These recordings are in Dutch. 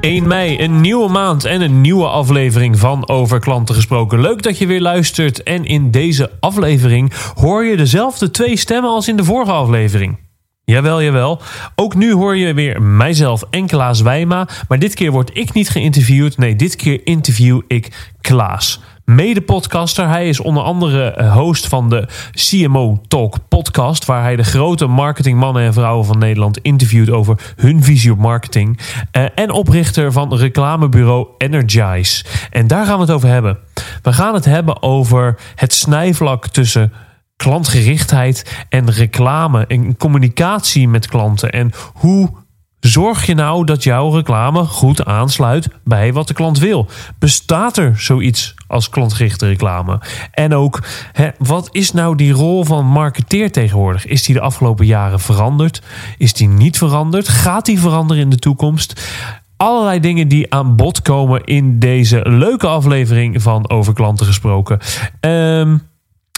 1 mei, een nieuwe maand en een nieuwe aflevering van Over Klanten Gesproken. Leuk dat je weer luistert. En in deze aflevering hoor je dezelfde twee stemmen als in de vorige aflevering. Jawel, jawel. Ook nu hoor je weer mijzelf en Klaas Wijma. Maar dit keer word ik niet geïnterviewd. Nee, dit keer interview ik Klaas mede-podcaster. Hij is onder andere eh, host van de CMO Talk podcast, waar hij de grote marketingmannen en vrouwen van Nederland interviewt over hun visie op marketing. Uh, en oprichter van reclamebureau Energize. En daar gaan we het over hebben. We gaan het hebben over het snijvlak tussen klantgerichtheid en reclame en communicatie met klanten en hoe Zorg je nou dat jouw reclame goed aansluit bij wat de klant wil? Bestaat er zoiets als klantgerichte reclame? En ook, hè, wat is nou die rol van marketeer tegenwoordig? Is die de afgelopen jaren veranderd? Is die niet veranderd? Gaat die veranderen in de toekomst? allerlei dingen die aan bod komen in deze leuke aflevering van Over Klanten gesproken. Um,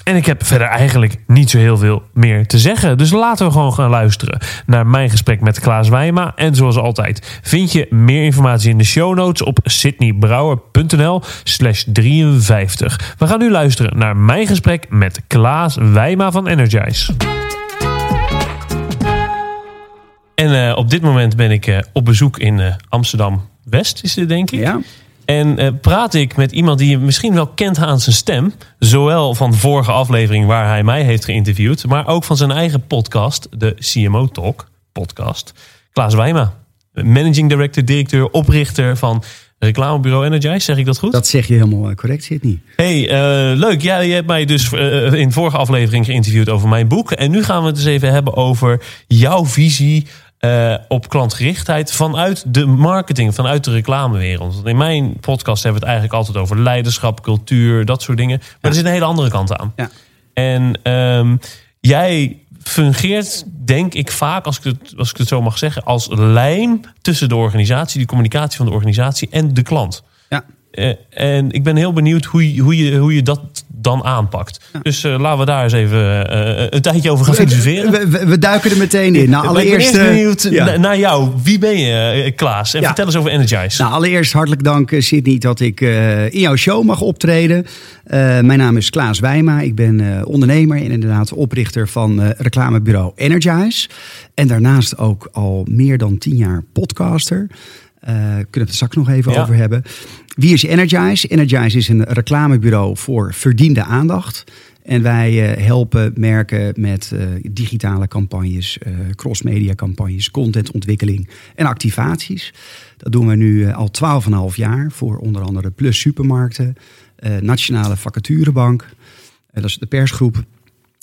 en ik heb verder eigenlijk niet zo heel veel meer te zeggen. Dus laten we gewoon gaan luisteren naar mijn gesprek met Klaas Wijma. En zoals altijd vind je meer informatie in de show notes op sydneybrouwer.nl slash 53. We gaan nu luisteren naar mijn gesprek met Klaas Wijma van Energize. En uh, op dit moment ben ik uh, op bezoek in uh, Amsterdam-West, is dit denk ik. Ja. En uh, praat ik met iemand die je misschien wel kent aan zijn stem. Zowel van de vorige aflevering waar hij mij heeft geïnterviewd. Maar ook van zijn eigen podcast, de CMO Talk podcast. Klaas Wijma, managing director, directeur, oprichter van reclamebureau Energize. Zeg ik dat goed? Dat zeg je helemaal correct, Sidney. Hey, uh, leuk. Ja, je hebt mij dus uh, in de vorige aflevering geïnterviewd over mijn boek. En nu gaan we het dus even hebben over jouw visie uh, op klantgerichtheid vanuit de marketing, vanuit de reclamewereld. Want in mijn podcast hebben we het eigenlijk altijd over leiderschap, cultuur, dat soort dingen. Maar ja. er zit een hele andere kant aan. Ja. En um, jij fungeert, denk ik vaak, als ik, het, als ik het zo mag zeggen, als lijn tussen de organisatie, die communicatie van de organisatie en de klant. Ja. Uh, en ik ben heel benieuwd hoe, hoe, je, hoe je dat dan aanpakt. Ja. Dus uh, laten we daar eens even uh, een tijdje over gaan filosoferen. We, we, we, duiken er meteen in. Nou, allereerst, ik ben benieuwd ja. naar jou. Wie ben je, Klaas? En ja. vertel eens over Energize. Nou, allereerst hartelijk dank, Sidney, dat ik in jouw show mag optreden. mijn naam is Klaas Wijma. Ik ben ondernemer en inderdaad oprichter van reclamebureau Energize. En daarnaast ook al meer dan tien jaar podcaster. Uh, kunnen we het straks nog even ja. over hebben. Wie is Energize? Energize is een reclamebureau voor verdiende aandacht. En wij uh, helpen merken met uh, digitale campagnes, cross-media campagnes, contentontwikkeling en activaties. Dat doen we nu al 12,5 jaar voor onder andere Plus Supermarkten, Nationale Vacaturebank, dat is de persgroep,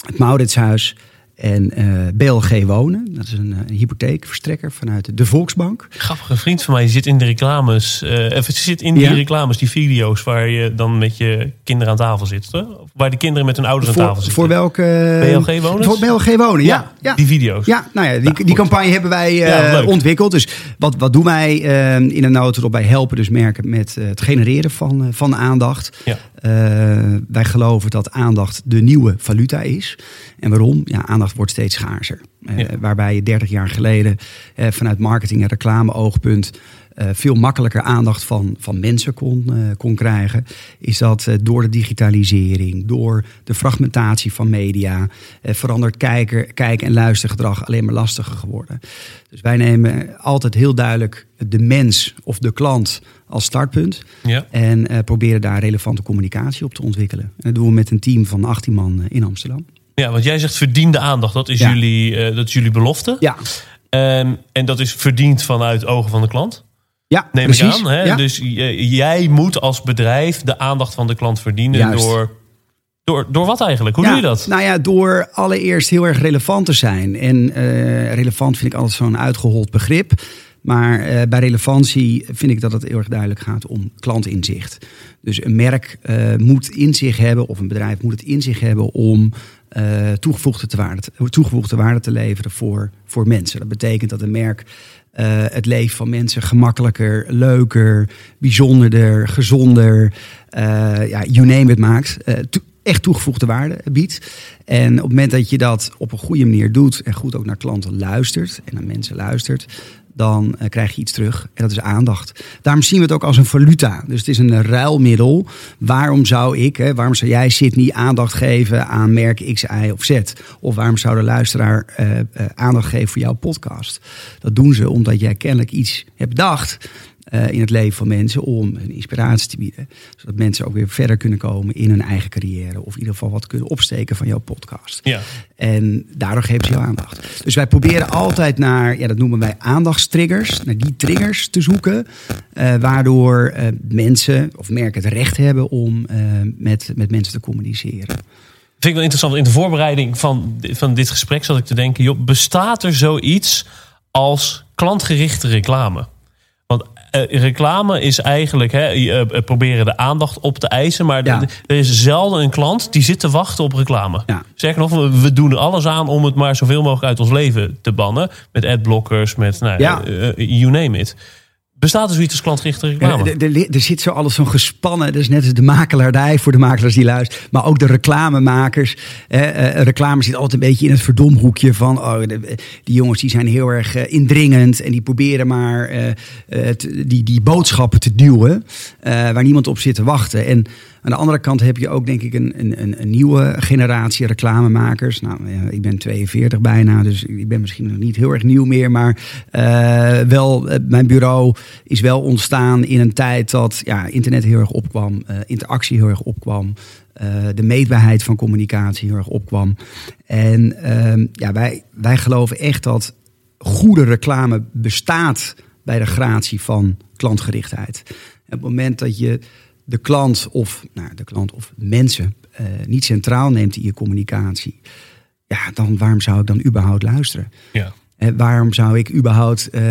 het Mauritshuis en uh, BLG Wonen, dat is een, een, hypotheekverstrekker vanuit de Volksbank. Grappige vriend van mij, die zit in de reclames. Uh, even, zit in die ja. reclames, die video's waar je dan met je kinderen aan tafel zit. Waar de kinderen met hun ouders voor, aan tafel zitten. Voor welke? BLG Wonen? Voor BLG Wonen, ja. ja, ja. Die video's. Ja, nou ja, die, nou, die campagne hebben wij uh, ontwikkeld. Dus wat, wat doen wij in een notendop? Wij helpen dus merken met het genereren van, van aandacht. Ja. wij geloven dat aandacht de nieuwe valuta is. En waarom? Ja, aandacht wordt steeds schaarser. Ja. Waarbij je 30 jaar geleden uh, vanuit marketing- en reclame-oogpunt uh, veel makkelijker aandacht van, van mensen kon, kon krijgen, is dat door de digitalisering, door de fragmentatie van media, verandert kijker, kijk- en luistergedrag alleen maar lastiger geworden. Dus wij nemen altijd heel duidelijk de mens of de klant als startpunt. Ja. En proberen daar relevante communicatie op te ontwikkelen. En dat doen we met een team van 18 man in Amsterdam. Ja, want jij zegt verdiende aandacht. Dat is, Ja. jullie, uh, dat is jullie belofte. Ja, Um, en dat is verdiend vanuit ogen van de klant. Ja Neem precies. ik aan. Hè? Ja. Dus jij moet als bedrijf de aandacht van de klant verdienen Juist. door, door. Door wat eigenlijk? Hoe Ja, doe je dat? Nou ja, door allereerst heel erg relevant te zijn. En eh, relevant vind ik altijd zo'n uitgehold begrip. Maar eh, bij relevantie vind ik dat het heel erg duidelijk gaat om klantinzicht. Dus een merk uh, moet in zich hebben, of een bedrijf moet het in zich hebben om uh, toegevoegde, waarde te, toegevoegde waarde te leveren voor, voor mensen. Dat betekent dat een merk uh, het leven van mensen gemakkelijker, leuker, bijzonderder, gezonder, ja, you name it maakt. To echt toegevoegde waarde biedt. En op het moment dat je dat op een goede manier doet en goed ook naar klanten luistert en naar mensen luistert, dan uh, krijg je iets terug. En dat is aandacht. Daarom zien we het ook als een valuta. Dus het is een ruilmiddel. Waarom zou ik, hè, waarom zou jij Sydney aandacht geven aan merk X, Y of Z? Of waarom zou de luisteraar uh, uh, aandacht geven voor jouw podcast? Dat doen ze omdat jij kennelijk iets hebt bedacht uh, in het leven van mensen om een inspiratie te bieden. Zodat mensen ook weer verder kunnen komen in hun eigen carrière. Of in ieder geval wat kunnen opsteken van jouw podcast. Ja. En daardoor geven ze jou aandacht. Dus wij proberen altijd naar, ja, dat noemen wij aandachtstriggers, naar die triggers te zoeken. Uh, waardoor uh, mensen of merken het recht hebben om met, met mensen te communiceren. Vind ik wel interessant. In de voorbereiding van, van dit gesprek zat ik te denken: joh, bestaat er zoiets als klantgerichte reclame? Uh, reclame is eigenlijk hè, uh, proberen de aandacht op te eisen. Maar ja. er is zelden een klant die zit te wachten op reclame. Ja. Zeg nog, we doen alles aan om het maar zoveel mogelijk uit ons leven te bannen. Met adblockers, met nou, ja. you name it. Bestaat er zoiets als klantgerichte reclame? Er, er, er zit zo alles zo'n gespannen. Dat is net als de makelaardij voor de makelaars die luisteren. Maar ook de reclamemakers. Eh, reclame zit altijd een beetje in het verdomhoekje van... Oh, de, die jongens die zijn heel erg uh, indringend. En die proberen maar uh, te, die, die boodschappen te duwen. waar niemand op zit te wachten. En aan de andere kant heb je ook denk ik een, een, een nieuwe generatie reclamemakers. Nou, ik ben 42 bijna, dus ik ben misschien nog niet heel erg nieuw meer. Maar uh, wel, mijn bureau is wel ontstaan in een tijd dat ja, internet heel erg opkwam. Uh, interactie heel erg opkwam. De meetbaarheid van communicatie heel erg opkwam. En uh, ja, wij, wij geloven echt dat goede reclame bestaat bij de gratie van klantgerichtheid. op het moment dat je de klant of, nou, de klant of mensen uh, niet centraal neemt in je communicatie, ja, dan waarom zou ik dan überhaupt luisteren? Ja. Uh, waarom zou ik überhaupt uh,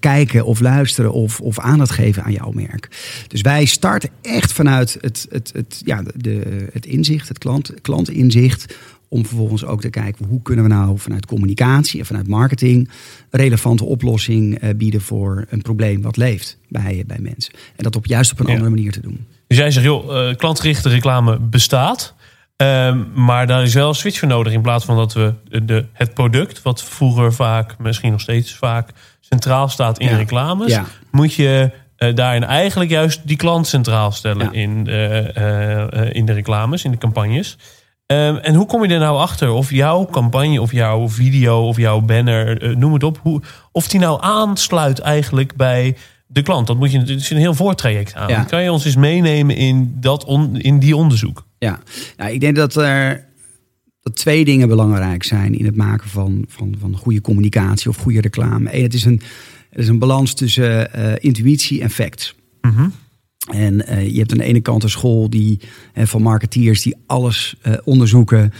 kijken of luisteren of, of aandacht geven aan jouw merk? Dus wij starten echt vanuit het, het, het, ja, de, het inzicht, het klant, klantinzicht. Om vervolgens ook te kijken hoe kunnen we nou vanuit communicatie en vanuit marketing een relevante oplossing uh, bieden voor een probleem wat leeft bij, bij mensen. En dat op juist op een ja. andere manier te doen. Dus jij zegt, joh, uh, klantgerichte reclame bestaat. Um, maar daar is wel een switch voor nodig. In plaats van dat we de, het product, wat vroeger vaak, misschien nog steeds vaak, centraal staat in Ja. reclames, Ja. moet je uh, daarin eigenlijk juist die klant centraal stellen Ja. in, uh, in de reclames, in de campagnes. Um, en hoe kom je er nou achter of jouw campagne of jouw video of jouw banner, uh, noem het op, hoe, of die nou aansluit eigenlijk bij de klant? Dat moet je, is een heel voortraject aan. Ja. Kan je ons eens meenemen in, dat on, in die onderzoek? Ja, nou, ik denk dat er dat twee dingen belangrijk zijn in het maken van, van, van goede communicatie of goede reclame. Eén, het is een, het is een balans tussen uh, intuïtie en facts. Mm -hmm. En uh, je hebt aan de ene kant een school die, uh, van marketeers die alles uh, onderzoeken.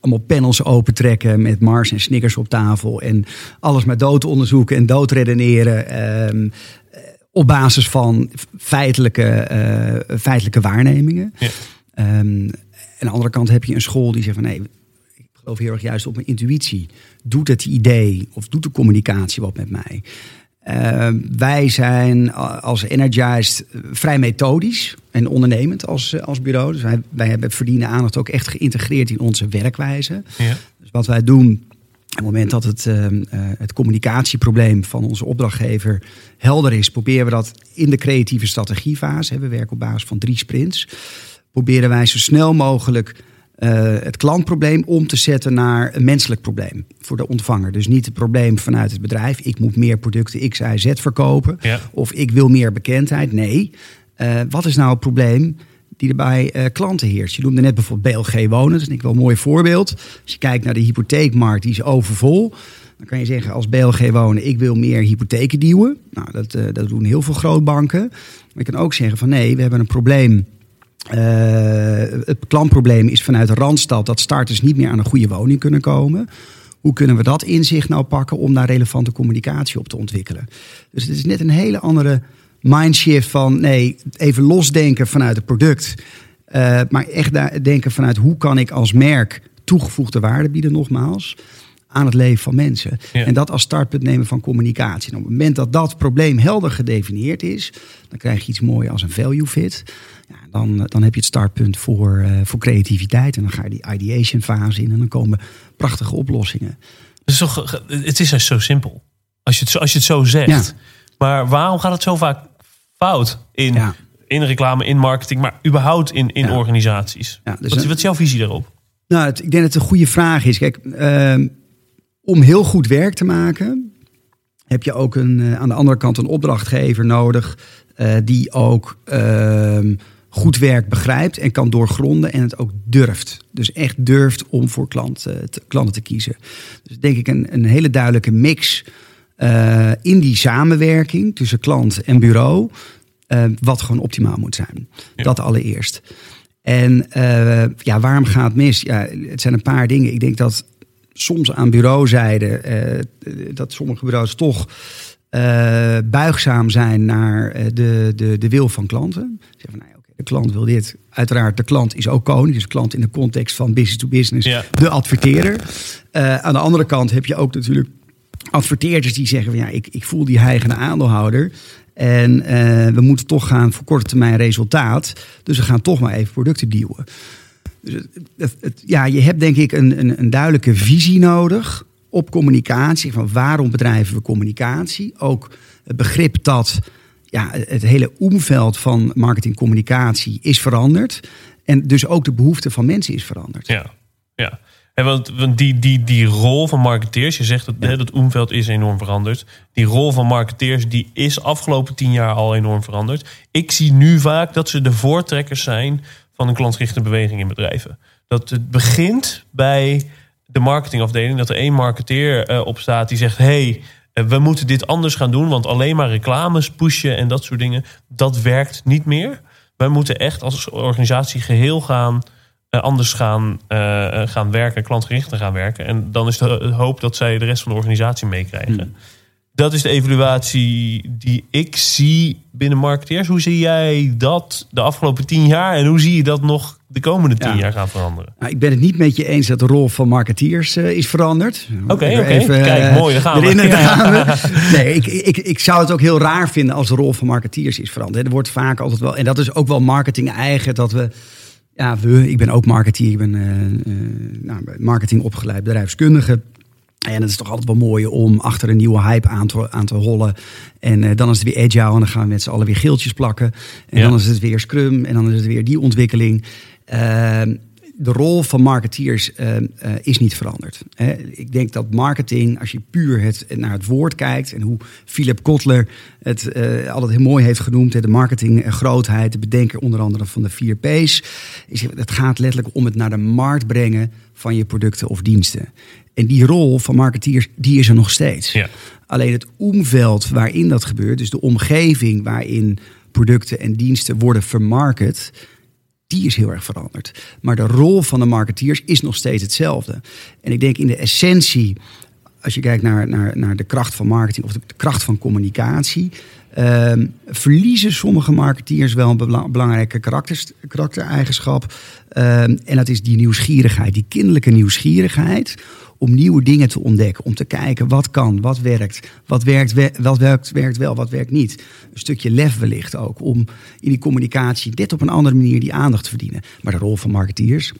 allemaal panels opentrekken met Mars en Snickers op tafel. En alles maar dood onderzoeken en doodredeneren. ehm, op basis van feitelijke, feitelijke waarnemingen. Ja. Um, aan de andere kant heb je een school die zegt van nee, ik geloof heel erg juist op mijn intuïtie. Doet het idee of doet de communicatie wat met mij? Uh, wij zijn als Energized vrij methodisch en ondernemend als, als bureau. Dus wij, wij hebben het verdiende aandacht ook echt geïntegreerd in onze werkwijze. Ja. Dus wat wij doen, op het moment dat het, uh, het communicatieprobleem van onze opdrachtgever helder is, proberen we dat in de creatieve strategiefase. We werken op basis van drie sprints. Proberen wij zo snel mogelijk het klantprobleem om te zetten naar een menselijk probleem voor de ontvanger. Dus niet het probleem vanuit het bedrijf. Ik moet meer producten X, Y, Z verkopen. Ja. Of ik wil meer bekendheid. Nee. Uh, wat is nou het probleem die er bij uh, klanten heerst? Je noemde net bijvoorbeeld BLG Wonen. Dat is denk ik wel een mooi voorbeeld. Als je kijkt naar de hypotheekmarkt, die is overvol. Dan kan je zeggen als BLG Wonen, ik wil meer hypotheken duwen. Nou, dat, uh, dat doen heel veel grootbanken. Maar je kan ook zeggen van nee, we hebben een probleem uh, het klantprobleem is vanuit de Randstad dat starters niet meer aan een goede woning kunnen komen. Hoe kunnen we dat inzicht nou pakken om daar relevante communicatie op te ontwikkelen? Dus het is net een hele andere mindshift van nee, even losdenken vanuit het product. Uh, maar echt denken vanuit hoe kan ik als merk toegevoegde waarde bieden, nogmaals, aan het leven van mensen. En dat als startpunt nemen van communicatie. En op het moment dat dat probleem helder gedefinieerd is, dan krijg je iets moois als een value fit. Ja, dan, dan heb je het startpunt voor, uh, voor creativiteit. En dan ga je die ideation fase in en dan komen prachtige oplossingen. Het is, toch, het is zo simpel. Als je het, als je het zo zegt. Maar waarom gaat het zo vaak fout in, in reclame, in marketing, maar überhaupt in, in organisaties? Dus wat, wat, is jouw visie daarop? Nou, het, ik denk dat het een goede vraag is. Kijk, uh, om heel goed werk te maken, heb je ook een, uh, aan de andere kant een opdrachtgever nodig. Uh, die ook ehm, goed werk begrijpt en kan doorgronden en het ook durft. Dus echt durft om voor klanten te, klanten te kiezen. Dus denk ik een, een hele duidelijke mix uh, in die samenwerking tussen klant en bureau. wat gewoon optimaal moet zijn. Dat allereerst. En uh, ja, waarom gaat het mis? Ja, het zijn een paar dingen. Ik denk dat soms aan bureauzijde, dat sommige bureaus toch buigzaam zijn naar de, de, de wil van klanten. Zeggen van, nou, de klant wil dit. Uiteraard, de klant is ook koning. Dus de klant in de context van business to business, ja. de adverteerder. aan de andere kant heb je ook natuurlijk adverteerders die zeggen van ja, ik, ik voel die heigende aandeelhouder. En uh, we moeten toch gaan voor korte termijn resultaat. Dus we gaan toch maar even producten duwen. Dus het, het, ja, je hebt denk ik een, een, een, duidelijke visie nodig op communicatie. Van waarom bedrijven we communicatie? Ook het begrip dat ja, het hele omveld van marketingcommunicatie is veranderd. En dus ook de behoefte van mensen is veranderd. Ja, ja. En want, want die, die, die rol van marketeers, je zegt dat ja. het omveld is enorm veranderd. Die rol van marketeers die is afgelopen tien jaar al enorm veranderd. Ik zie nu vaak dat ze de voortrekkers zijn van een klantgerichte beweging in bedrijven. Dat het begint bij de marketingafdeling, dat er één marketeer uh, op staat die zegt: hey, we moeten dit anders gaan doen, want alleen maar reclames pushen en dat soort dingen, dat werkt niet meer. Wij moeten echt als organisatie geheel gaan uh, anders gaan, gaan werken, klantgerichter gaan werken. En dan is de hoop dat zij de rest van de organisatie meekrijgen. Hmm dat is de evaluatie die ik zie binnen marketeers. Hoe zie jij dat de afgelopen tien jaar en hoe zie je dat nog de komende tien jaar gaan veranderen? Nou, ik ben het niet met je eens dat de rol van marketeers uh, is veranderd. Oké, okay, oké. Okay. Kijk, uh, mooi, gaan we. Gaan we. Nee, ik, ik, ik zou het ook heel raar vinden als de rol van marketeers is veranderd. Er wordt vaak altijd wel, en dat is ook wel marketing eigen, dat we... Ja, we, ik ben ook marketeer, ik ben uh, nou, marketing opgeleid bedrijfskundige. En het is toch altijd wel mooi om achter een nieuwe hype aan te, aan te rollen. En uh, dan is het weer agile en dan gaan we met z'n allen weer geeltjes plakken. En ja. dan is het weer Scrum en dan is het weer die ontwikkeling. Uh, de rol van marketeers uh, is niet veranderd. Hè. Ik denk dat marketing, als je puur het, naar het woord kijkt... en hoe Philip Kotler het altijd heel mooi heeft genoemd... de marketing grootheid, de bedenker onder andere van de vier P's... Is, het gaat letterlijk om het naar de markt brengen van je producten of diensten. En die rol van marketeers, die is er nog steeds. Ja. Alleen het omveld waarin dat gebeurt, dus de omgeving waarin producten en diensten worden vermarket, die is heel erg veranderd. Maar de rol van de marketeers is nog steeds hetzelfde. En ik denk in de essentie, als je kijkt naar, naar, naar de kracht van marketing of de, kracht van communicatie, uh, verliezen sommige marketeers wel een belangrijke karakter, karaktereigenschap. Uh, en dat is die nieuwsgierigheid, die kinderlijke nieuwsgierigheid om nieuwe dingen te ontdekken. Om te kijken wat kan, wat werkt, wat werkt, wat werkt, werkt wel, wat werkt niet. Een stukje lef wellicht ook om in die communicatie dit op een andere manier die aandacht te verdienen. Maar de rol van marketeers,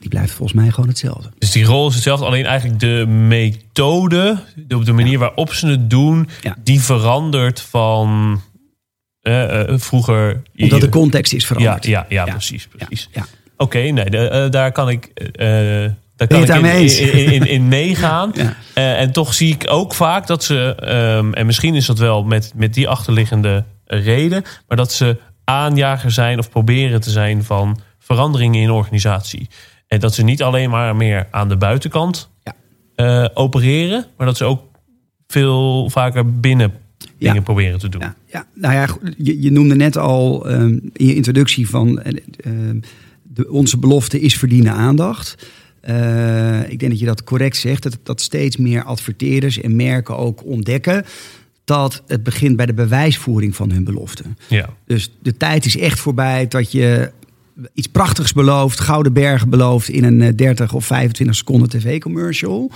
die blijft volgens mij gewoon hetzelfde. Dus die rol is hetzelfde, alleen eigenlijk de methode, de, de manier waarop ze het doen, ja. die verandert van uh, uh, vroeger. Omdat de context is veranderd. Ja, ja, ja, precies. precies. Oké, nee, de, uh, daar kan ik daar kan ik in, in, in, in, meegaan. en toch zie ik ook vaak dat ze, um, en misschien is dat wel met, met die achterliggende reden, maar dat ze aanjager zijn of proberen te zijn van veranderingen in organisatie. En dat ze niet alleen maar meer aan de buitenkant ja. uh, opereren, maar dat ze ook veel vaker binnen dingen ja. proberen te doen. Ja, ja. nou ja, je, je noemde net al um, in je introductie van uh, de, onze belofte is verdienen aandacht. Eh, ik denk dat je dat correct zegt. Dat, dat steeds meer adverteerders en merken ook ontdekken dat het begint bij de bewijsvoering van hun belofte. Ja. Dus de tijd is echt voorbij dat je iets prachtigs belooft, gouden bergen belooft in een eh, 30 of 25 seconden tv-commercial.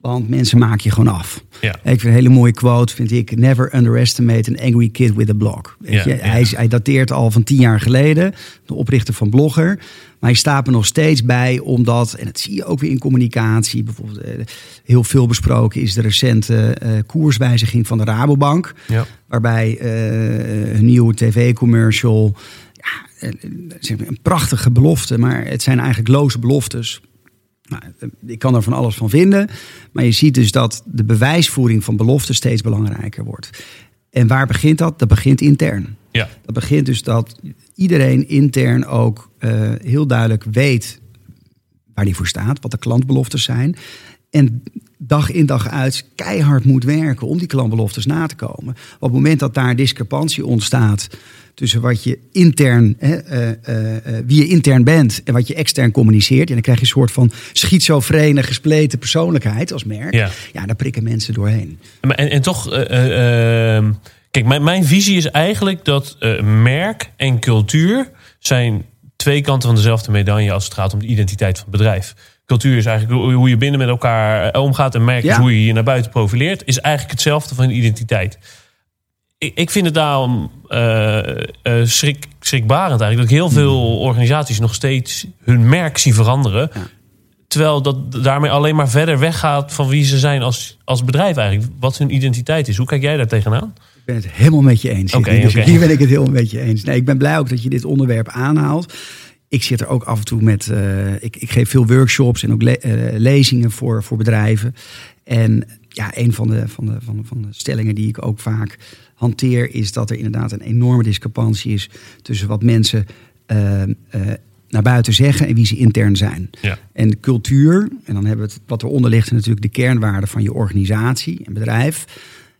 Want mensen maken je gewoon af. Ja. Ik vind een hele mooie quote, vind ik. Never underestimate an angry kid with a blog. Ja, ja. Hij, dateert al van tien jaar geleden. De oprichter van Blogger. Maar hij staat er nog steeds bij omdat, en dat zie je ook weer in communicatie. Bijvoorbeeld eh, heel veel besproken is de recente eh, koerswijziging van de Rabobank. Ja. Waarbij eh, een nieuwe tv-commercial. Een prachtige belofte, maar het zijn eigenlijk loze beloftes. Nou, eh, ik kan er van alles van vinden. Maar je ziet dus dat de bewijsvoering van beloften steeds belangrijker wordt. En waar begint dat? Dat begint intern. Ja. Dat begint dus dat iedereen intern ook eh, heel duidelijk weet waar die voor staat, wat de klantbeloftes zijn. En dag in dag uit keihard moet werken om die klantbeloftes na te komen. Op het moment dat daar discrepantie ontstaat tussen wat je intern, hè, eh, eh, eh, wie je intern bent en wat je extern communiceert, en dan krijg je een soort van schizofrene, gespleten persoonlijkheid als merk. Ja. ja daar prikken mensen doorheen. En, en toch, eh, eh, ehm, kijk, mijn, mijn visie is eigenlijk dat merk en cultuur zijn twee kanten van dezelfde medaille als het gaat om de identiteit van het bedrijf. Cultuur is eigenlijk hoe- je binnen met elkaar eh, omgaat en merk is Ja. hoe je je naar buiten profileert, is eigenlijk hetzelfde van identiteit. Ik, ik vind het daarom eh, schrik, schrikbarend eigenlijk dat heel veel organisaties nog steeds hun merk zien veranderen. Ja. Terwijl dat daarmee alleen maar verder weggaat van wie ze zijn als, als bedrijf eigenlijk. Wat hun identiteit is. Hoe kijk jij daar tegenaan? Ik ben het helemaal met je eens. Dus oké. Hier ben ik het helemaal met je eens. Nee, ik ben blij ook dat je dit onderwerp aanhaalt. Ik zit er ook af en toe met. eh, ik, ik geef veel workshops en ook le- eh, lezingen voor, voor bedrijven. En ja, een van de, van, de, van, de, van de stellingen die ik ook vaak hanteer, is dat er inderdaad een enorme discrepantie is tussen wat mensen eh, naar buiten zeggen en wie ze intern zijn. Ja. En de cultuur, en dan hebben we het wat eronder ligt, natuurlijk de kernwaarden van je organisatie en bedrijf.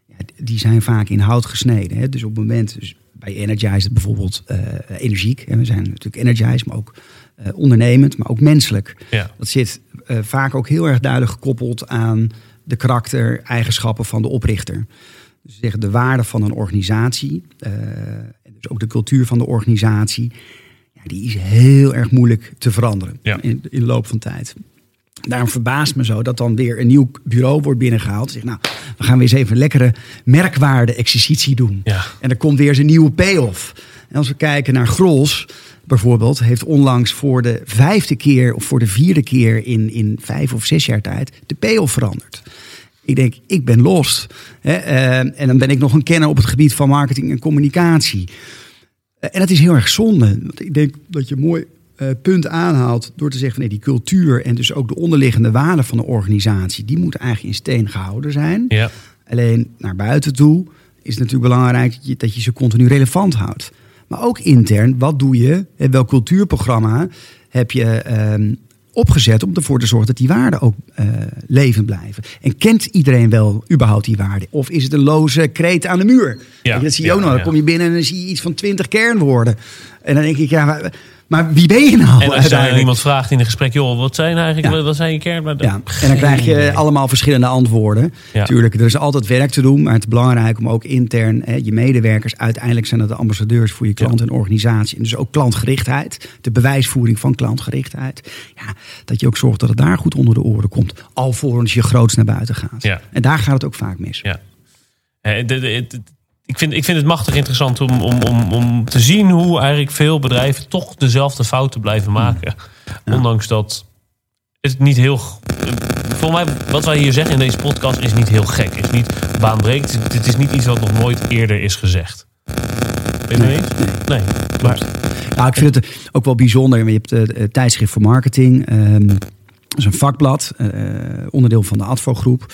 Ja, die zijn vaak in hout gesneden. Hè? Dus op het moment, dus bij Energize bijvoorbeeld eh, energiek. En we zijn natuurlijk Energize, maar ook eh, ondernemend, maar ook menselijk. Ja. Dat zit eh, vaak ook heel erg duidelijk gekoppeld aan de karakter, eigenschappen van de oprichter. Dus zeggen de waarde van een organisatie, en dus ook de cultuur van de organisatie, ja, die is heel erg moeilijk te veranderen Ja. in, in de loop van tijd. Daarom verbaast me zo dat dan weer een nieuw bureau wordt binnengehaald. Zeg, nou, we gaan weer eens even een lekkere merkwaarde-exercitie doen. Ja. En er komt weer eens een nieuwe payoff. En als we kijken naar Grols, bijvoorbeeld, heeft onlangs voor de vijfde keer of voor de vierde keer in, in vijf of zes jaar tijd de payoff veranderd. Ik denk, ik ben lost. Hè? eh, en dan ben ik nog een kenner op het gebied van marketing en communicatie. Eh, En dat is heel erg zonde. Want ik denk dat je mooi punt aanhaalt door te zeggen van nee, die cultuur en dus ook de onderliggende waarden van de organisatie, die moeten eigenlijk in steen gehouden zijn. Ja. Alleen naar buiten toe is het natuurlijk belangrijk dat je, dat je ze continu relevant houdt. Maar ook intern, wat doe je? Eh, Welk cultuurprogramma heb je ehm, opgezet om ervoor te zorgen dat die waarden ook eh, levend blijven? En kent iedereen wel überhaupt die waarden? Of is het een loze kreet aan de muur? Je, dat zie je ja, ook nog. Dan ja. kom je binnen en dan zie je iets van twintig kernwoorden. En dan denk ik, ja, maar, maar wie ben je nou En als je iemand vraagt in een gesprek, joh, wat zijn eigenlijk, Ja. wat zijn je kern? Maar Ja, en dan krijg je allemaal verschillende antwoorden. Ja. Tuurlijk, er is altijd werk te doen, maar het is belangrijk om ook intern hè, je medewerkers, uiteindelijk zijn dat de ambassadeurs voor je klant en organisatie. En dus ook klantgerichtheid, de bewijsvoering van klantgerichtheid. Ja, dat je ook zorgt dat het daar goed onder de oren komt, alvorens je groots naar buiten gaat. Ja. En daar gaat het ook vaak mis. Ja. Eh, het- ik, vind, ik vind het machtig interessant om, om, om, om te zien hoe eigenlijk veel bedrijven toch dezelfde fouten blijven maken. Ondanks dat het niet heel. Volgens mij, wat wij hier zeggen in deze podcast is niet heel gek. Is niet baanbrekend. Het- Het is niet iets wat nog nooit eerder is gezegd. Ben je het mee eens? Nee. Maar, Nou, ik vind het ook wel bijzonder. Je hebt het eh, tijdschrift voor marketing. ehm, dat is een vakblad, eh, onderdeel van de Advo-groep.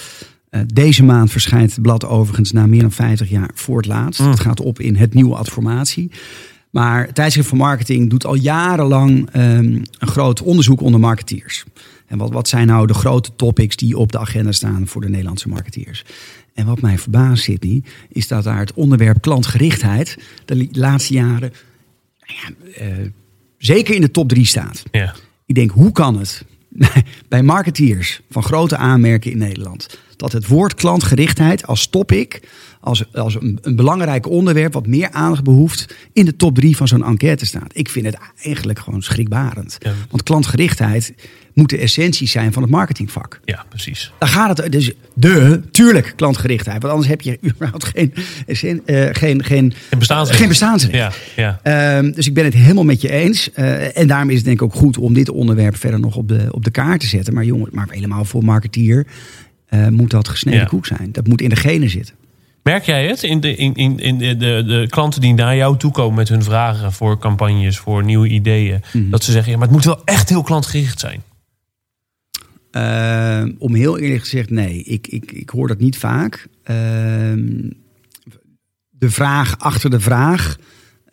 Eh, deze maand verschijnt het blad overigens na meer dan 50 jaar voor het laatst. Het gaat op in het nieuwe adformatie. Maar tijdschrift voor marketing doet al jarenlang ehm, een groot onderzoek onder marketeers. En wat, wat zijn nou de grote topics die op de agenda staan voor de Nederlandse marketeers? En wat mij verbaast, Sydney, is dat daar het onderwerp klantgerichtheid de laatste jaren nou ja, eh, zeker in de top drie staat. ja. Ik denk, hoe kan het bij marketeers van grote aanmerken in Nederland. Dat het woord klantgerichtheid als topic, als, als een, een belangrijk onderwerp wat meer aandacht behoeft, in de top drie van zo'n enquête staat. Ik vind het eigenlijk gewoon schrikbarend. Ja. Want klantgerichtheid moet de essentie zijn van het marketingvak. Ja, precies. Daar gaat het dus de, tuurlijk, klantgerichtheid. Want anders heb je überhaupt geen, eh, geen, geen, Geen bestaansrecht. geen bestaansrecht. Ja, ja. Ehm, dus ik ben het helemaal met je eens. Eh, en daarom is het denk ik ook goed om dit onderwerp verder nog op de, op de kaart te zetten. Maar jongen, maar helemaal voor marketeer eh, moet dat gesneden Ja. koek zijn. Dat moet in de genen zitten. Merk jij het in, de, in, in, in de, de, de klanten die naar jou toe komen met hun vragen voor campagnes, voor nieuwe ideeën, Mhm. dat ze zeggen, ja, maar het moet wel echt heel klantgericht zijn. Ehm, om heel eerlijk gezegd, nee. Ik, ik, ik hoor dat niet vaak. Ehm, de vraag achter de vraag.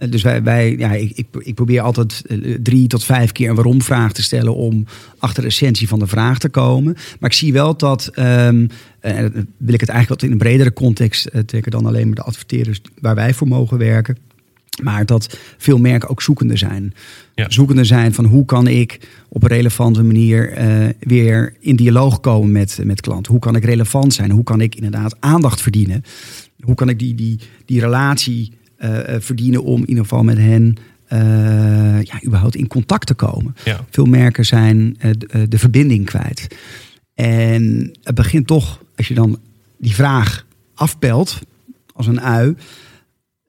Eh, Dus wij, wij ja, ik, ik, ik probeer altijd eh, drie tot vijf keer een waarom-vraag te stellen om achter de essentie van de vraag te komen. Maar ik zie wel dat, ehm, eh, en wil ik het eigenlijk wat in een bredere context trekken dan alleen maar de adverteerders waar wij voor mogen werken. Maar dat veel merken ook zoekende zijn. Ja. Zoekende zijn van hoe kan ik op een relevante manier weer in dialoog komen met, met klanten. Hoe kan ik relevant zijn? Hoe kan ik inderdaad aandacht verdienen? Hoe kan ik die, die, die relatie verdienen om in ieder geval met hen eh, ja, überhaupt in contact te komen? Ja. Veel merken zijn eh, de, eh, de verbinding kwijt. En het begint toch, als je dan die vraag afpelt als een ui,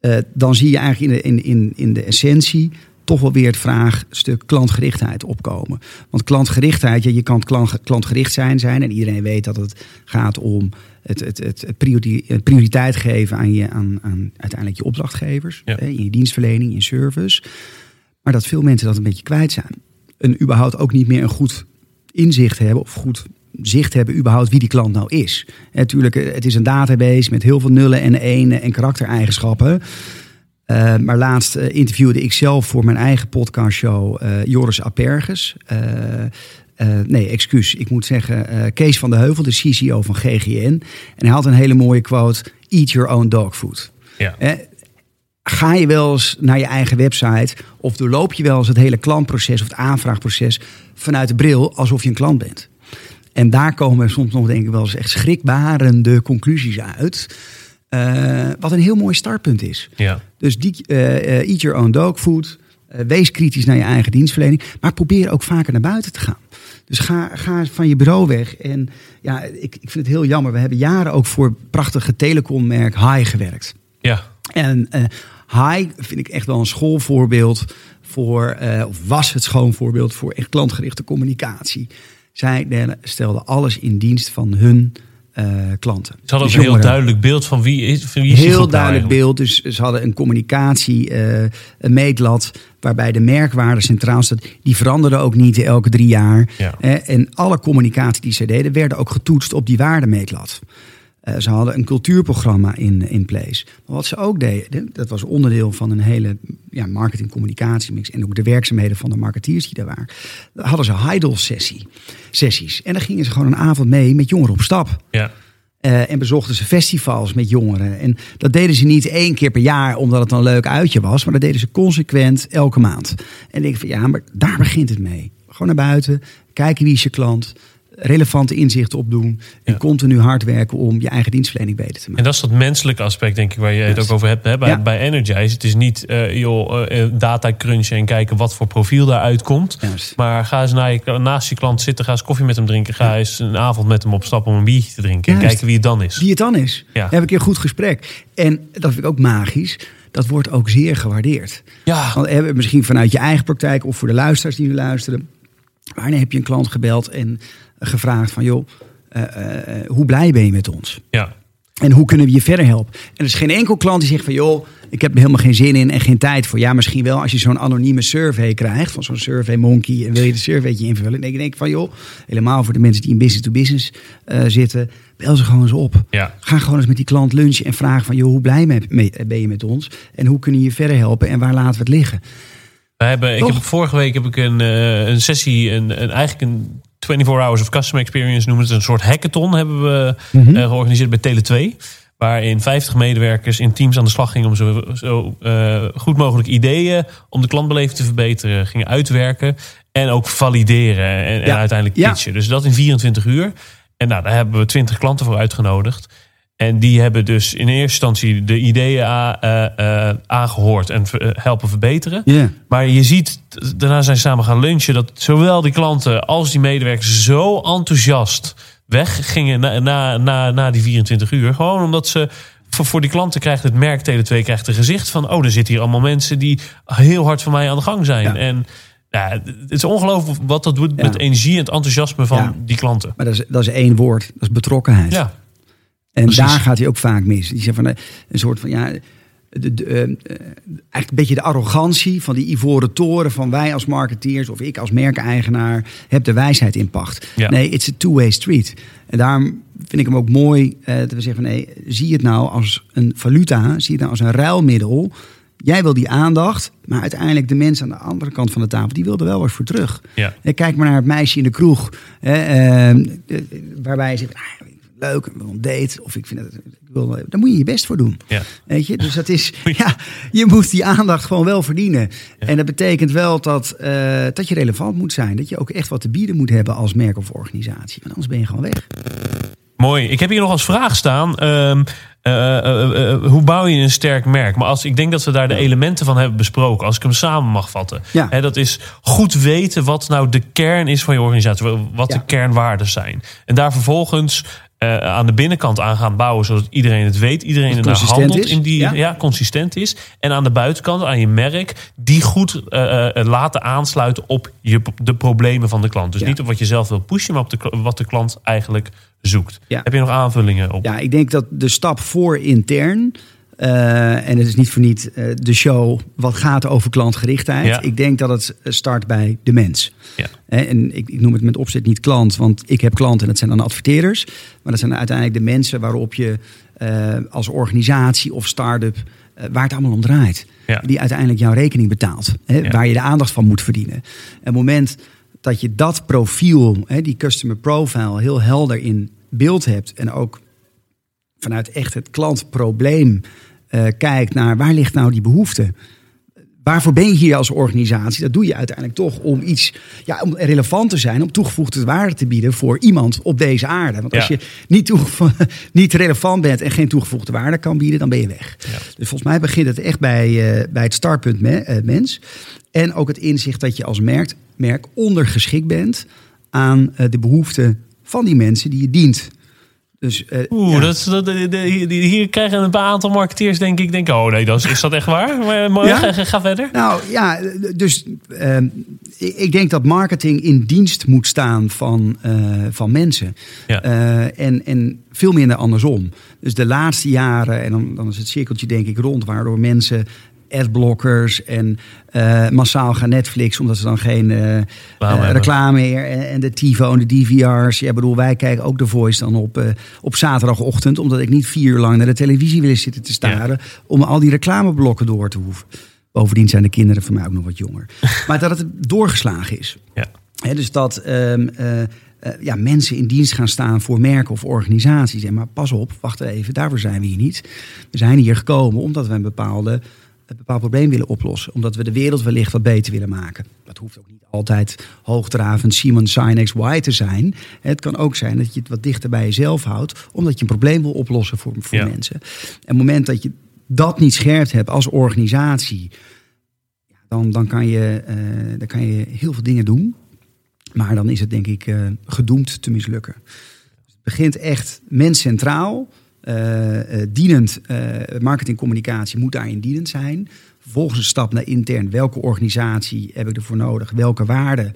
eh, dan zie je eigenlijk in de, in, in, in de essentie toch wel weer het vraagstuk klantgerichtheid opkomen. Want klantgerichtheid, ja, je kan klant, klantgericht zijn, zijn en iedereen weet dat het gaat om het, het, het, het priori- het prioriteit geven aan, je, aan, aan uiteindelijk je opdrachtgevers, Ja. hè, in je dienstverlening, in je service. Maar dat veel mensen dat een beetje kwijt zijn. En überhaupt ook niet meer een goed inzicht hebben of goed zicht hebben überhaupt wie die klant nou is. En natuurlijk, het is een database met heel veel nullen en enen en karaktereigenschappen. Eh, maar laatst eh, interviewde ik zelf voor mijn eigen podcastshow eh, Joris Aperges. Nee, excuus. Ik moet zeggen Kees van de Heuvel, de CCO van GGN. En hij had een hele mooie quote: Eat your own dog food. Ja. Eh, Ga je wel eens naar je eigen website of doorloop je wel eens het hele klantproces of het aanvraagproces vanuit de bril alsof je een klant bent? En daar komen soms nog denk ik wel eens echt schrikbarende conclusies uit. Eh, wat een heel mooi startpunt is. Ja. Dus die, eh, eh, eat your own dog food. Wees kritisch naar je eigen dienstverlening. Maar probeer ook vaker naar buiten te gaan. Dus ga, ga van je bureau weg. En ja, ik, ik vind het heel jammer. We hebben jaren ook voor het prachtige telecommerk Hi gewerkt. Ja. En eh Hi vind ik echt wel een schoolvoorbeeld voor, of was het schoonvoorbeeld voor echt klantgerichte communicatie. Zij stelden alles in dienst van hun eh, klanten. Ze hadden Dus een heel duidelijk beeld van wie is, van wie is die Heel duidelijk beeld. Dus ze hadden een communicatie, een meetlat, waarbij de merkwaarde centraal staat. Die veranderde ook niet elke drie jaar. Ja. Eh, en alle communicatie die ze deden, werden ook getoetst op die waardemeetlat. Eh, ze hadden een cultuurprogramma in, in place. Maar wat ze ook deden, dat was onderdeel van een hele ja, marketing-communicatiemix. En ook de werkzaamheden van de marketeers die daar waren. Daar hadden ze Heidel-sessie, sessies. En dan gingen ze gewoon een avond mee met jongeren op stap. Ja. Eh, en bezochten ze festivals met jongeren. En dat deden ze niet één keer per jaar omdat het een leuk uitje was. Maar dat deden ze consequent elke maand. En dan denk ik van ja, maar daar begint het mee. Gewoon naar buiten, kijken wie is je klant. Relevante inzichten opdoen. En Ja. continu hard werken om je eigen dienstverlening beter te maken. En dat is dat menselijke aspect, denk ik, waar je het ook over hebt hè, bij, Ja. bij Energize. Het is niet eh joh, eh, data crunchen en kijken wat voor profiel daaruit komt. Maar ga eens naar je, naast je klant zitten, ga eens koffie met hem drinken. Ga eens een avond met hem op stap om een biertje te drinken. En kijken wie het dan is. Wie het dan is. Ja. Dan heb ik een goed gesprek. En dat vind ik ook magisch. Dat wordt ook zeer gewaardeerd. Ja, Want eh, misschien vanuit je eigen praktijk of voor de luisteraars die nu luisteren. Wanneer heb je een klant gebeld en gevraagd van joh, eh, eh, hoe blij ben je met ons? ja. En hoe kunnen we je verder helpen? En er is geen enkel klant die zegt van joh, ik heb er helemaal geen zin in en geen tijd voor. Ja, misschien wel als je zo'n anonieme survey krijgt van zo'n survey monkey en wil je de surveytje invullen. Denk ik van joh, helemaal voor de mensen die in business to business eh, zitten, bel ze gewoon eens op. ja. Ga gewoon eens met die klant lunchen en vraag van joh, hoe blij ben je met ons? En hoe kunnen we je verder helpen en waar laten we het liggen? We hebben, ik heb, vorige week heb ik een, een sessie, een, een, eigenlijk een 24 Hours of Customer Experience noemen het. Een soort hackathon hebben we Mhm. eh, georganiseerd bij Tele2. Waarin 50 medewerkers in teams aan de slag gingen om zo, zo eh, goed mogelijk ideeën om de klantbeleving te verbeteren, gingen uitwerken. En ook valideren en, uiteindelijk Ja. pitchen. Dus dat in 24 uur. En nou, daar hebben we 20 klanten voor uitgenodigd. En die hebben dus in eerste instantie de ideeën eh, eh, aangehoord en eh, helpen verbeteren. Maar je ziet, daarna zijn ze samen gaan lunchen, dat zowel die klanten als die medewerkers zo enthousiast weggingen na, na, na, na die 24 uur. Gewoon omdat ze. Voor, voor die klanten krijgt het merk Tele2 krijgt een gezicht van... oh, er zitten hier allemaal mensen die heel hard voor mij aan de gang zijn. Ja. En ja, het is ongelooflijk wat dat doet Ja. met energie en het enthousiasme van Ja. die klanten. Maar dat is, dat is één woord, dat is betrokkenheid. Ja, En Precies. daar gaat hij ook vaak mis. Die zegt van eh, een soort van ja. De, de, eh, eigenlijk een beetje de arrogantie van die ivoren toren van wij als marketeers of ik als merkeigenaar heb de wijsheid in pacht. Ja. Nee, it's a two-way street. En daarom vind ik hem ook mooi eh, dat we zeggen van nee, zie het nou als een valuta, zie het nou als een ruilmiddel. Jij wil die aandacht, maar uiteindelijk de mensen aan de andere kant van de tafel, die wilden wel wat voor terug. ja. Kijk maar naar het meisje in de kroeg. Hè, eh, waarbij je zegt, leuk, ik wil een date. Of ik vind het, ik wil, daar moet je je best voor doen. ja. Weet je? Dus dat is, ja, je moet die aandacht gewoon wel verdienen. En dat betekent wel dat, eh, dat je relevant moet zijn. Dat je ook echt wat te bieden moet hebben als merk of organisatie. Want anders ben je gewoon weg. Mooi. Ik heb hier nog als vraag staan. ehm, eh, eh, hoe bouw je een sterk merk? Maar als ik denk dat we daar de elementen van hebben besproken, als ik hem samen mag vatten. Ja. Dat is goed weten wat nou de kern is van je organisatie, wat Ja. de kernwaarden zijn. En daar vervolgens eh, aan de binnenkant aan gaan bouwen, zodat iedereen het weet, iedereen Dat er naar consistent handelt, is. in die, Ja. ja. consistent is. En aan de buitenkant, aan je merk, die goed eh, eh, laten aansluiten op je, de problemen van de klant. Dus Ja. niet op wat je zelf wil pushen, maar op de, wat de klant eigenlijk zoekt. Ja. Heb je nog aanvullingen op? Ja, ik denk dat de stap voor intern. Eh, en het is niet voor niet eh, de show wat gaat over klantgerichtheid. Ja. Ik denk dat het start bij de mens. Ja. En ik, ik noem het met opzet niet klant, want ik heb klanten en dat zijn dan adverteerders. Maar dat zijn uiteindelijk de mensen waarop je eh, als organisatie of start-up, eh, waar het allemaal om draait. Ja. Die uiteindelijk jouw rekening betaalt. Hè. Waar je de aandacht van moet verdienen. En het moment dat je dat profiel, hè, die customer profile, heel helder in beeld hebt. En ook vanuit echt het klantprobleem eh, kijkt naar waar ligt nou die behoefte. Waarvoor ben je hier als organisatie? Dat doe je uiteindelijk toch om iets, ja, om relevant te zijn, om toegevoegde waarde te bieden voor iemand op deze aarde. Want als Ja. je niet, niet relevant bent en geen toegevoegde waarde kan bieden, dan ben je weg. Ja. Dus volgens mij begint het echt bij, eh, bij het startpunt me- eh, mens. En ook het inzicht dat je als merk, merk ondergeschikt bent aan de behoeften van die mensen die je dient. Dus, eh, Oeh, ja. dat, de- de- hier- hier krijgen een aantal marketeers denk ik, denk, oh nee, dat is, is dat echt waar? Maar, maar Ja? ga, verder. Nou ja, dus ehm, ik denk dat marketing in dienst moet staan van, eh, van mensen. Ja. Eh, en, en veel minder andersom. Dus de laatste jaren, en dan, dan is het cirkeltje denk ik rond, waardoor mensen adblockers en eh, massaal gaan Netflix, omdat ze dan geen eh, Reclame eh, reclame meer en, en de TiVo en de DVR's. Ja, bedoel, wij kijken ook de Voice dan op, op zaterdagochtend, omdat ik niet vier uur lang naar de televisie wil zitten te staren, om al die reclameblokken door te hoeven. Bovendien zijn de kinderen van mij ook nog wat jonger. maar dat het doorgeslagen is. Ja. Dus dat ehm, eh, eh, ja, mensen in dienst gaan staan voor merken of organisaties. En maar pas op, wacht even, daarvoor zijn we hier niet. We zijn hier gekomen omdat we een, bepaalde, een bepaald probleem willen oplossen. Omdat we de wereld wellicht wat beter willen maken. Dat hoeft ook niet altijd hoogdravend Simon Sinex Y te zijn. Het kan ook zijn dat je het wat dichter bij jezelf houdt. Omdat je een probleem wil oplossen voor, voor Ja. mensen. En op het moment dat je dat niet scherp hebt als organisatie... Dan, dan, kan je, eh, dan kan je heel veel dingen doen. Maar dan is het denk ik eh, gedoemd te mislukken. Het begint echt mens centraal. Eh, eh, dienend, eh marketingcommunicatie moet daarin dienend zijn. Vervolgens een stap naar intern. Welke organisatie heb ik ervoor nodig? Welke waarden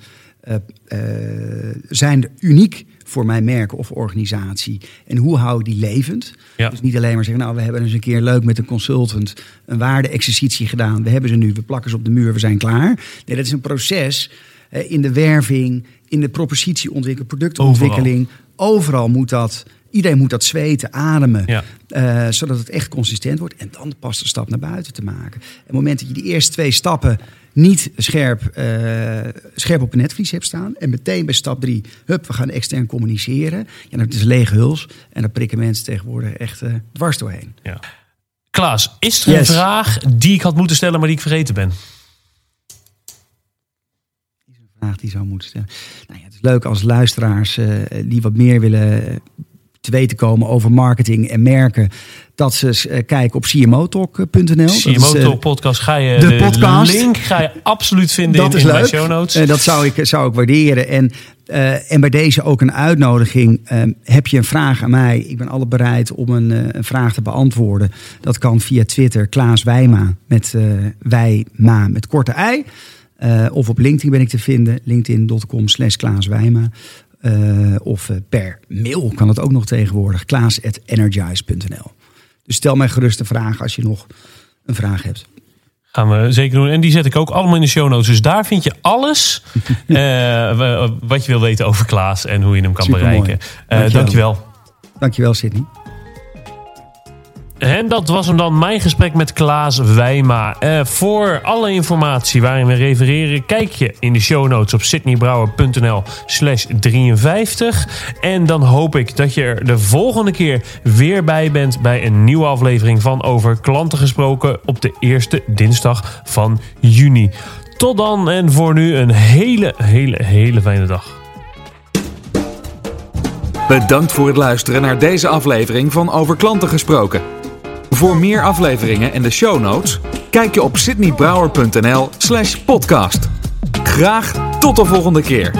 zijn er uniek voor mijn merk of organisatie? En hoe hou ik die levend? Ja. Dus niet alleen maar zeggen, nou, we hebben eens een keer leuk met een consultant een waarde-exercitie gedaan. We hebben ze nu, we plakken ze op de muur, we zijn klaar. Nee, dat is een proces in de werving, in de propositieontwikkeling, productontwikkeling. Overal, moet dat, iedereen moet dat zweten, ademen. Ja. eh, zodat het echt consistent wordt. En dan pas de stap naar buiten te maken. En op het moment dat je die eerste twee stappen niet scherp, eh, scherp op een netvlies hebt staan. En meteen bij stap drie, hup, we gaan extern communiceren. Ja, dan is lege huls. En dan prikken mensen tegenwoordig echt eh, dwars doorheen. Ja. Klaas, is er een vraag die ik had moeten stellen, maar die ik vergeten ben? vraag die zou moeten stellen. Nou ja, het is leuk als luisteraars die wat meer willen te weten komen over marketing en merken. Dat ze eh, kijken op cmotalk.nl. CMO Talk podcast ga je de de, podcast. link ga je absoluut vinden Dat in, is in leuk. show notes. Eh, dat zou ik, zou ik waarderen. En, eh, en bij deze ook een uitnodiging. Eh, heb je een vraag aan mij? Ik ben altijd bereid om een, eh, een vraag te beantwoorden. Dat kan via Twitter, Klaas Wijma met eh Wijma met korte ei. Eh, of op LinkedIn ben ik te vinden. LinkedIn.com slash Klaas Wijma. Eh, of eh, per mail kan het ook nog tegenwoordig. Klaas.energize.nl Dus stel mij gerust een vraag als je nog een vraag hebt. Gaan we zeker doen. En die zet ik ook allemaal in de show notes. Dus daar vind je alles eh, wa- wat je wil weten over Klaas en hoe je hem kan Supermooi. bereiken. Eh Dankjewel. dankjewel. Dankjewel Sydney. En dat was hem dan, mijn gesprek met Klaas Wijma. Eh, voor alle informatie waarin we refereren, kijk je in de show notes op sydneybrouwer.nl slash 53. En dan hoop ik dat je er de volgende keer weer bij bent bij een nieuwe aflevering van Over Klanten Gesproken op de eerste dinsdag van juni. Tot dan en voor nu een hele, hele, hele fijne dag. Bedankt voor het luisteren naar deze aflevering van Over Klanten Gesproken. Voor meer afleveringen en de show notes, kijk je op sydneybrouwer.nl slash podcast. Graag tot de volgende keer.